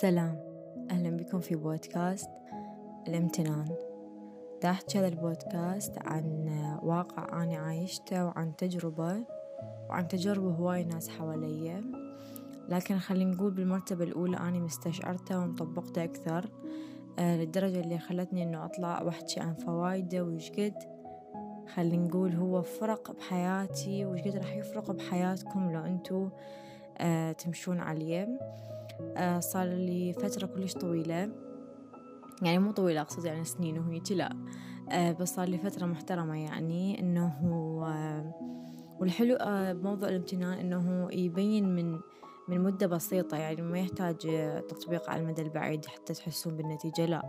سلام. أهلا بكم في بودكاست الامتنان. دا أحكي هذا البودكاست عن واقع أنا عايشته وعن تجربة وعن تجربة هواي ناس حواليا لكن خلينا نقول بالمرتبة الأولى أنا مستشعرته ومطبقته أكثر آه للدرجة اللي خلتني إنه أطلع وأحكي عن فوايده وشقد خلينا نقول هو فرق بحياتي وشقد راح يفرق بحياتكم لو أنتوا آه تمشون عليه. صار لي فترة كلش طويلة. يعني مو طويلة أقصد يعني سنين وهيك لا. آه بس صار لي فترة محترمة يعني إنه آه والحلو آه بموضوع الامتنان إنه يبين من من مدة بسيطة. يعني ما يحتاج تطبيق على المدى البعيد حتى تحسون بالنتيجة لا.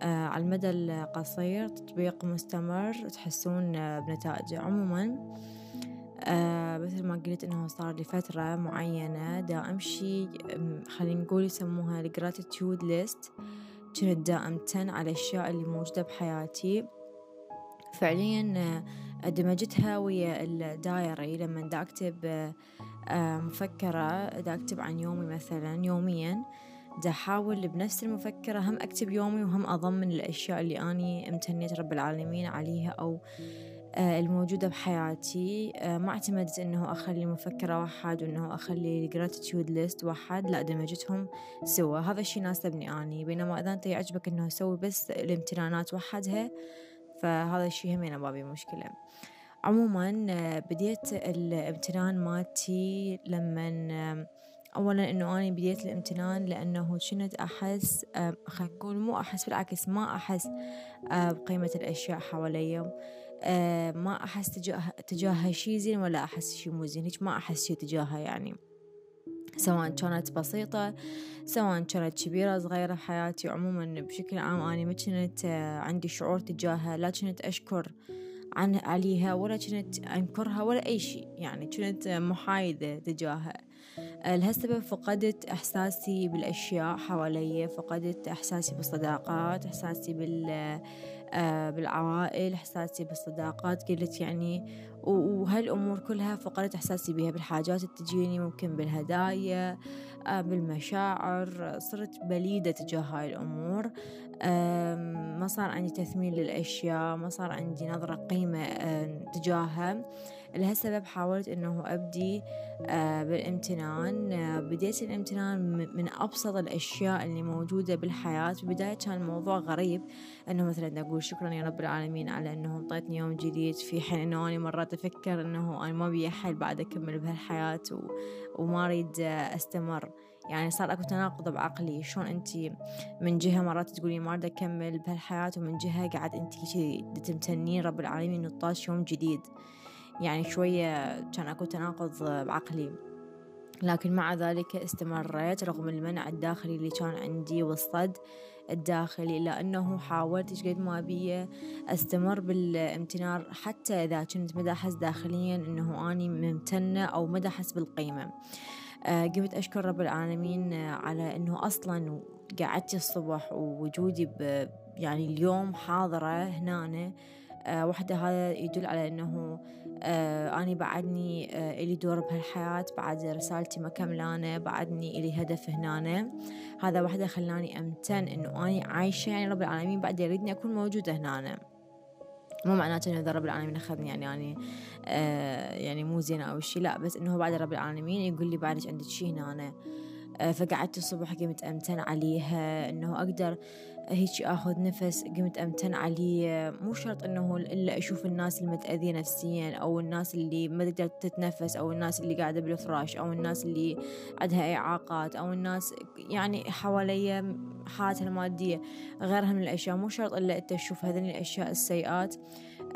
آه على المدى القصير تطبيق مستمر تحسون بنتائجه عموما آه مثل ما قلت إنه صار لي فترة معينة دا أمشي خلينا نقول يسموها ال gratitude list كنت دا أمتن على الأشياء اللي موجودة بحياتي. فعليا دمجتها ويا ال diary لما دا أكتب آه مفكرة دا أكتب عن يومي مثلا يوميا دا أحاول بنفس المفكرة هم أكتب يومي وهم أضمن الأشياء اللي أني امتنيت رب العالمين عليها أو الموجودة بحياتي. ما اعتمدت إنه أخلي مفكرة واحد وإنه أخلي gratitude list واحد. لا دمجتهم سوا. هذا الشي يناسبني أني. بينما إذا أنت يعجبك إنه أسوي بس الامتنانات وحدها فهذا الشي همين ما مشكلة. عموما بديت الامتنان مالتي لمن أولا إنه أنا بديت الامتنان لأنه كنت أحس خلينا نقول مو أحس بالعكس ما أحس بقيمة الأشياء حواليا ما أحس تجاه تجاهها شي زين ولا أحس شي مو زين. هيك ما أحس شي تجاهها يعني. سواء كانت بسيطة سواء كانت كبيرة صغيرة في حياتي. عموما بشكل عام أنا ما كنت عندي شعور تجاهها لا كنت أشكر عن عليها ولا كنت أنكرها ولا أي شيء يعني كنت محايدة تجاهها لهالسبب فقدت إحساسي بالأشياء حوالي فقدت إحساسي بالصداقات إحساسي بال بالعوائل إحساسي بالصداقات قلت يعني وهالأمور كلها فقدت إحساسي بها بالحاجات اللي تجيني ممكن بالهدايا بالمشاعر صرت بليدة تجاه هاي الأمور. ما صار عندي تثمين للأشياء ما صار عندي نظرة قيمة تجاهها. لهالسبب حاولت أنه أبدي بالامتنان. بديت الامتنان من أبسط الأشياء اللي موجودة بالحياة. في البداية كان الموضوع غريب أنه مثلا أقول شكرا يا رب العالمين على أنه انطيتني يوم جديد. في حين أنه أنا مرات أفكر أنه أنا ما بي حل بعد أكمل بهالحياة. وما أريد أستمر. يعني صار أكو تناقض بعقلي. شلون أنت من جهة مرات تقولي ما أريد أكمل بهالحياة ومن جهة قاعد أنت تمتنين رب العالمين إنه طاش يوم جديد. يعني شوية كان أكو تناقض بعقلي. لكن مع ذلك استمريت رغم المنع الداخلي اللي كان عندي والصد الداخلي إلا أنه حاولت قد ما بي أستمر بالامتنان حتى إذا كنت مدى أحس داخليا أنه أني ممتنة أو مدى أحس بالقيمة. قمت أشكر رب العالمين على أنه أصلا قعدت الصبح ووجودي يعني اليوم حاضرة هنا أه وحدة هذا يدل على أنه أنا بعدني إلي دور بهالحياة بعد رسالتي ما كملانة بعدني إلي هدف هنا هذا وحدة خلاني أمتن أنه أنا عايشة يعني رب العالمين بعد يريدني أكون موجودة هنا مو معناته إنه إذا رب العالمين أخذني يعني يعني آه يعني مو زينة أو شي لا بس إنه بعد رب العالمين يقول لي بعدك عندك شي هنا. أنا فقعدت الصبح قمت أمتن عليها إنه أقدر هيك آخذ نفس. قمت أمتن عليه مو شرط إنه إلا أشوف الناس المتاذيه نفسيا أو الناس اللي ما تقدر تتنفس أو الناس اللي قاعدة بالفراش أو الناس اللي عندها إعاقات أو الناس يعني حواليا حالتها المادية غيرها من الأشياء. مو شرط إلا أنت تشوف هذين الأشياء السيئات.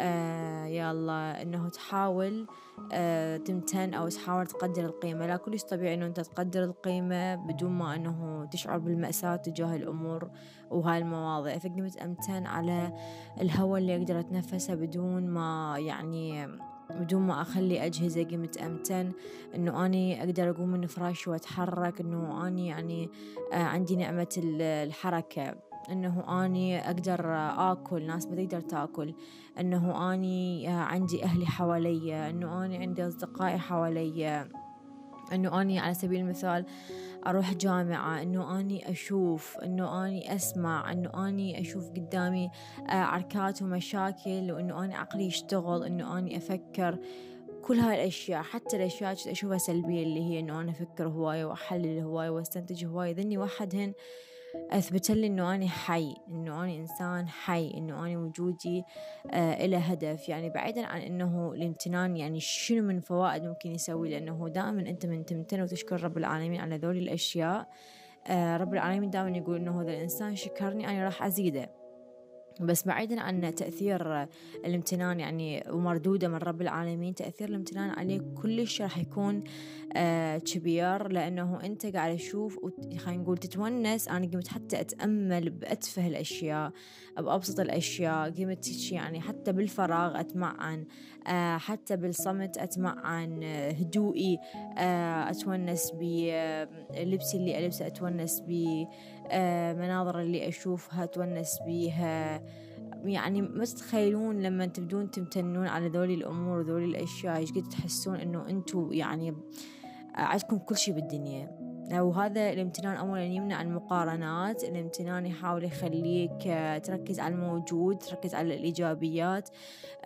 آه يلا إنه تحاول آه تمتن أو تحاول تقدر القيمة. لا كلش طبيعي إنه أنت تقدر القيمة بدون ما إنه تشعر بالمأساة تجاه الأمور وهاي المواضيع. فقمت أمتن على الهواء اللي أقدر أتنفسه بدون ما يعني بدون ما أخلي أجهزة قمت أمتن إنه أني أقدر أقوم من فراشي وأتحرك. إنه أني يعني عندي نعمة الحركة. إنه أني أقدر آكل ناس ما تقدر تأكل. إنه أني عندي أهلي حواليا إنه أني عندي أصدقائي حواليا. إنه أني على سبيل المثال أروح جامعة إنه أني أشوف إنه أني أسمع إنه أني أشوف قدامي عركات ومشاكل وإنه أني عقلي يشتغل إنه أني أفكر. كل هاي الأشياء حتى الأشياء أشوفها سلبية اللي هي إنه أنا أفكر هواية وأحلل هواية وأستنتج هواية. ذني وحدهن أثبت لي إنه أنا حي إنه أنا إنسان حي إنه أنا وجودي آه إلى هدف. يعني بعيدا عن إنه الامتنان يعني شنو من فوائد ممكن يسوي لأنه دائما أنت من تمتن وتشكر رب العالمين على ذولي الأشياء. آه رب العالمين دائما يقول إنه هذا الإنسان شكرني أنا راح أزيده. بس بعيدا عن تأثير الامتنان يعني ومردودة من رب العالمين تأثير الامتنان عليه كلش راح يكون آه كبير لأنه أنت قاعد تشوف خلينا نقول تتونس أنا قمت حتى أتأمل بأتفه الأشياء بأبسط الأشياء قمت يعني حتى بالفراغ أتمعن آه حتى بالصمت أتمعن هدوئي آه أتونس بلبسي اللي ألبسه أتونس ب مناظر اللي أشوفها أتونس بيها يعني ما تتخيلون لما تبدون تمتنون على ذولي الأمور وذولي الأشياء إيش قد تحسون إنه أنتوا يعني عندكم كل شي بالدنيا؟ وهذا الامتنان أولا يمنع المقارنات الامتنان يحاول يخليك تركز على الموجود تركز على الإيجابيات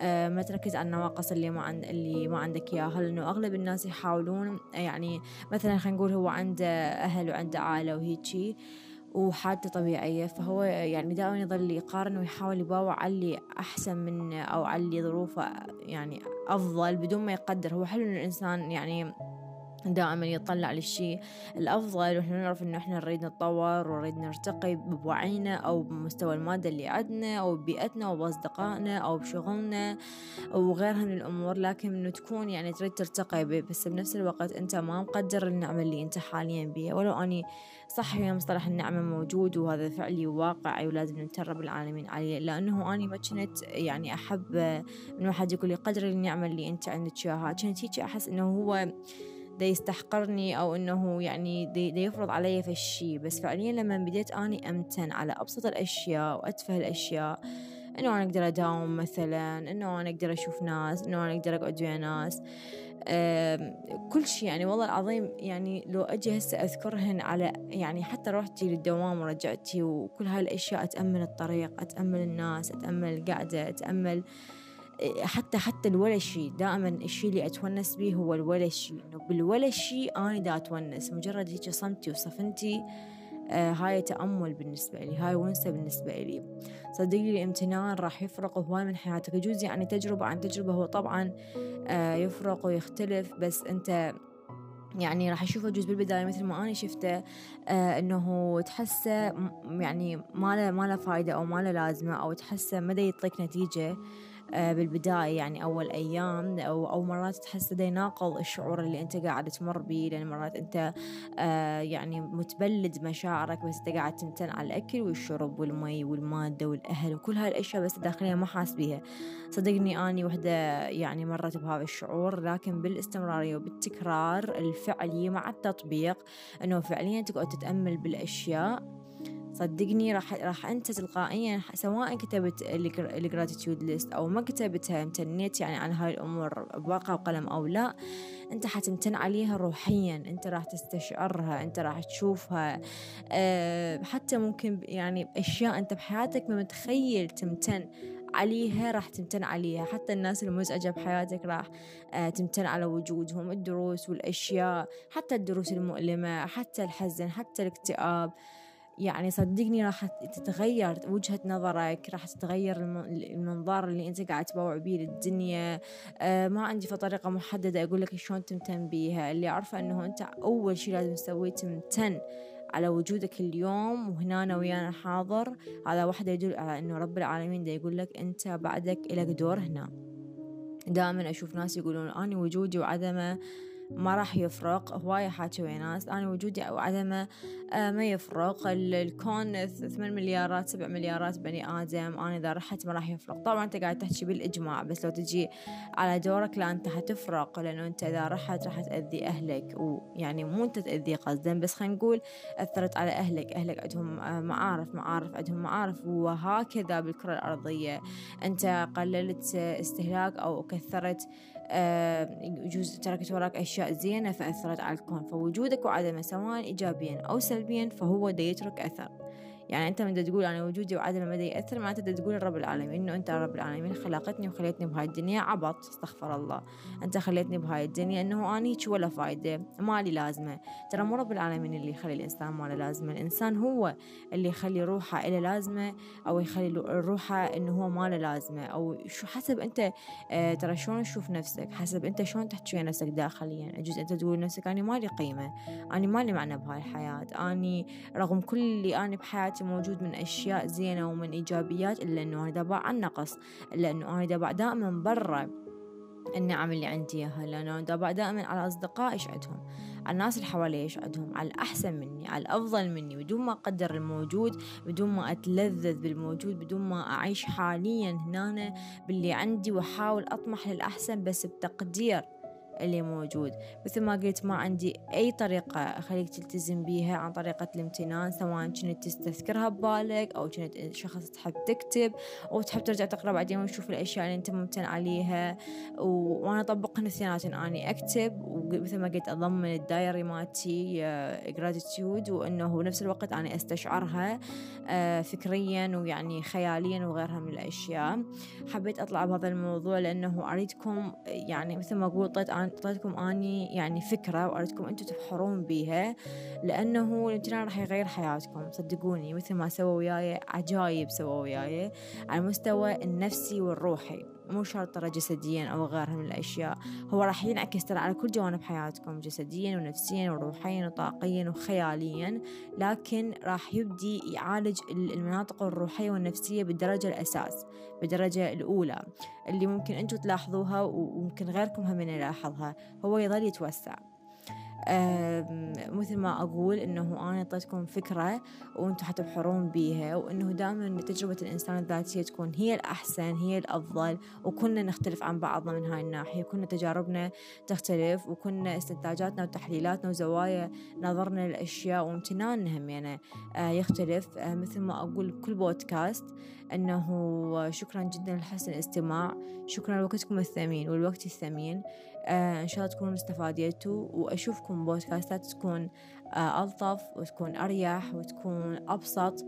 ما تركز على النواقص اللي ما عند اللي ما عندك إياها. لأنه أغلب الناس يحاولون يعني مثلا خلينا نقول هو عنده أهل وعنده عائلة وهيجي وحالته طبيعية فهو يعني دائما يظل يقارن ويحاول يباوع على اللي أحسن منه أو على اللي ظروفه يعني أفضل بدون ما يقدر. هو حلو إن الإنسان يعني دائما يطلع للشيء الأفضل وإحنا نعرف إنه إحنا نريد نتطور ونريد نرتقي بوعينا أو بمستوى المادة اللي عندنا أو ببيئتنا أو بأصدقائنا أو بشغلنا وغيرها من الأمور لكن إنه تكون يعني تريد ترتقي بس بنفس الوقت أنت ما مقدر النعمة اللي أنت حاليا بيها. ولو أني صح هي مصطلح النعمة موجود وهذا فعلي وواقعي ولازم نترب العالمين عليه لأنه أني ما كنت يعني أحب من واحد يقول لي قدر النعمة اللي أنت عندك إياها كنت هيك أحس إنه هو دا يستحقرني أو إنه يعني دا يفرض علي في الشي. بس فعليا لما بديت أني أمتن على أبسط الأشياء وأتفه الأشياء إنه أنا أقدر أداوم مثلا إنه أنا أقدر أشوف ناس إنه أنا أقدر أقعد ويا ناس. كل شيء يعني والله العظيم يعني لو أجي هسه أذكرهن على يعني حتى روحتي للدوام ورجعتي وكل هاي الأشياء أتأمل الطريق أتأمل الناس أتأمل القعدة أتأمل حتى حتى الولا شيء دائما الشيء اللي أتونس به هو الولا شيء إنه بالولا شيء أنا دا أتونس. مجرد هيك صمتي وصفنتي آه هاي تأمل بالنسبة لي هاي ونسة بالنسبة لي. صدقني الامتنان راح يفرق هواي من حياتك. يجوز يعني تجربة عن تجربة هو طبعا آه يفرق ويختلف. بس أنت يعني راح أشوفه جزء بالبداية مثل ما أنا شفته آه إنه تحسه يعني ما له ما له فايدة أو ما له لازمة أو تحسه ما يعطيك نتيجة. آه، بالبداية يعني أول أيام أو, أو مرات تحس ده يناقض الشعور اللي أنت قاعد تمر بيه لأن مرات أنت آه، يعني متبلد مشاعرك بس أنت قاعد تمتن على الأكل والشرب والمي والمادة والأهل وكل هاي الأشياء بس داخليا ما حاس بيها. صدقني أني وحدة يعني مرت بهذا الشعور لكن بالإستمرارية وبالتكرار الفعلي مع التطبيق أنه فعليا تقعد تتأمل بالأشياء صدقني راح راح أنت تلقائيا سواء كتبت ال gratitude list أو ما كتبتها امتنيت يعني عن هاي الأمور بورقه وقلم أو لا أنت حتمتن عليها روحيا أنت راح تستشعرها أنت راح تشوفها. أه حتى ممكن يعني أشياء أنت بحياتك ما متخيل تمتن عليها راح تمتن عليها. حتى الناس المزعجة بحياتك راح آه، تمتن على وجودهم الدروس والأشياء حتى الدروس المؤلمة حتى الحزن حتى الاكتئاب. يعني صدقني راح تتغير وجهة نظرك راح تتغير المنظار اللي أنت قاعد تبوع بيه للدنيا. آه ما عندي في طريقة محددة أقول لك شلون تمتن بيها. اللي أعرفه إنه أنت أول شيء لازم تسويه تمتن على وجودك اليوم وهنا ويانا حاضر. هذا واحدة يدل على إنه رب العالمين دا يقول لك أنت بعدك لك دور هنا. دائما أشوف ناس يقولون اني وجودي وعدمه ما راح يفرق. هواية حاكي ويا ناس. أنا وجودي أو عدمه آه، ما يفرق. الكون ثمان مليارات سبع مليارات بني آدم. أنا إذا رحت ما راح يفرق. طبعا أنت قاعد تحكي بالإجماع بس لو تجي على دورك لا أنت حتفرق. لأنه أنت إذا رحت راح تأذي أهلك. ويعني مو أنت تأذي قصدا بس خلينا نقول أثرت على أهلك. أهلك عندهم آه، معارف معارف عندهم معارف. وهكذا بالكرة الأرضية. أنت قللت استهلاك أو كثرت يجوز تركت وراك أشياء زينة فأثرت على الكون. فوجودك وعدمه سواء إيجابيا أو سلبيا فهو دا يترك أثر. يعني أنت من تقول أنا وجودي وعدمي ما يأثر معناته تقول رب العالمين إنه أنت رب العالمين خلقتني وخليتني بهاي الدنيا. عبط استغفر الله. أنت خليتني بهاي الدنيا إنه أني هيك ولا فايدة. ما لي لازمة. ترى مو رب العالمين اللي يخلي الإنسان ما له لازمة. الإنسان هو اللي يخلي روحه إله لازمة أو يخلي روحه إنه هو ما له لازمة. أو شو حسب أنت آه ترى شلون تشوف نفسك؟ حسب أنت شلون تحكي نفسك داخليا؟ أجوز أنت تقول نفسك أنا ما لي قيمة. أنا ما لي معنى بهاي الحياة. أني رغم كل اللي أنا بحياتي حياتي موجود من أشياء زينة ومن إيجابيات إلا أنه أنا دابع عن نقص إلا أنه أنا دابع دائما برا النعم اللي عندي إياها لأنه دابع دائما على أصدقائي إيش عندهم على الناس اللي حوالي إيش عندهم على الأحسن مني على الأفضل مني بدون ما أقدر الموجود بدون ما أتلذذ بالموجود بدون ما أعيش حاليا هنا باللي عندي وأحاول أطمح للأحسن بس بتقدير. اللي موجود. مثل ما قلت ما عندي أي طريقة أخليك تلتزم بيها عن طريقة الامتنان سواء كنت تستذكرها ببالك أو كنت شخص تحب تكتب أو تحب ترجع تقرأ بعدين وتشوف الأشياء اللي أنت ممتن عليها. وأنا أطبقهن اثنيناتن أني أكتب ومثل ما قلت أضمن ال diary مالتي gratitude وأنه بنفس الوقت أنا أستشعرها آه، فكريا ويعني خياليا وغيرها من الأشياء. حبيت أطلع بهذا الموضوع لأنه أريدكم يعني مثل ما قلت طيت أعطيتكم أني يعني فكرة وأردكم أنتم تبحرون بيها لأنه الامتنان راح يغير حياتكم صدقوني مثل ما سووا وياي عجايب سووا وياي على المستوى النفسي والروحي. مو شرط ترى جسديا أو غيرها من الأشياء. هو راح ينعكس ترى على كل جوانب حياتكم جسديا ونفسيا وروحيا وطاقيا وخياليا. لكن راح يبدي يعالج المناطق الروحية والنفسية بالدرجة الأساس بالدرجة الأولى. اللي ممكن أنتم تلاحظوها وممكن غيركم هم يلاحظها هو يظل يتوسع. مثل ما أقول إنه أنا أعطيتكم فكرة وأنتم حتبحرون بيها وإنه دائما تجربة الإنسان الذاتية تكون هي الأحسن هي الأفضل وكنا نختلف عن بعضنا من هاي الناحية. كنا تجاربنا تختلف وكنا استنتاجاتنا وتحليلاتنا وزوايا نظرنا للأشياء وامتناننا همينة آه، يختلف. آه، مثل ما أقول بكل بودكاست أنه شكرا جدا لحسن الاستماع. شكرا لوقتكم الثمين والوقت الثمين. آه إن شاء الله تكونوا استفاديتوا وأشوفكم بودكاستات تكون آه ألطف وتكون أريح وتكون أبسط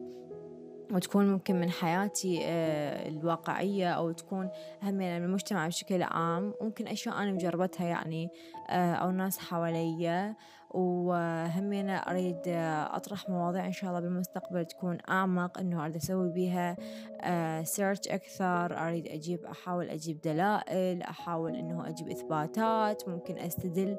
وتكون ممكن من حياتي آه الواقعية أو تكون هم من المجتمع بشكل عام. ممكن أشياء أنا مجربتها يعني أو ناس حواليا. وهمينة أريد أطرح مواضيع إن شاء الله بالمستقبل تكون أعمق إنه أريد أسوي بيها سيرش أكثر أريد أجيب أحاول أجيب دلائل أحاول إنه أجيب إثباتات ممكن أستدل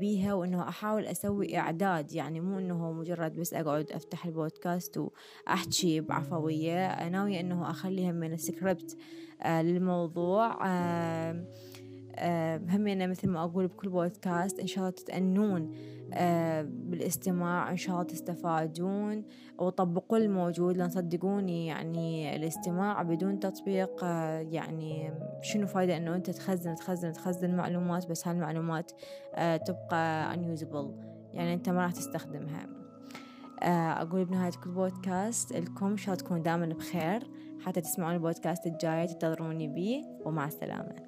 بيها وإنه أحاول أسوي إعداد يعني مو إنه مجرد بس أقعد أفتح البودكاست وأحكي بعفوية ناوية إنه أخليها من سكريبت للموضوع همينا مثل ما أقول بكل بودكاست إن شاء الله تتأنون بالاستماع إن شاء الله تستفادون وطبقوا الموجود لأن صدقوني يعني الاستماع بدون تطبيق يعني شنو فايدة إنه أنت تخزن تخزن تخزن معلومات بس هالمعلومات تبقى unusable. يعني أنت ما راح تستخدمها. أقول بنهاية كل بودكاست لكم إن شاء الله تكونوا دائما بخير. حتى تسمعون البودكاست الجاي تنتظروني بيه ومع السلامة.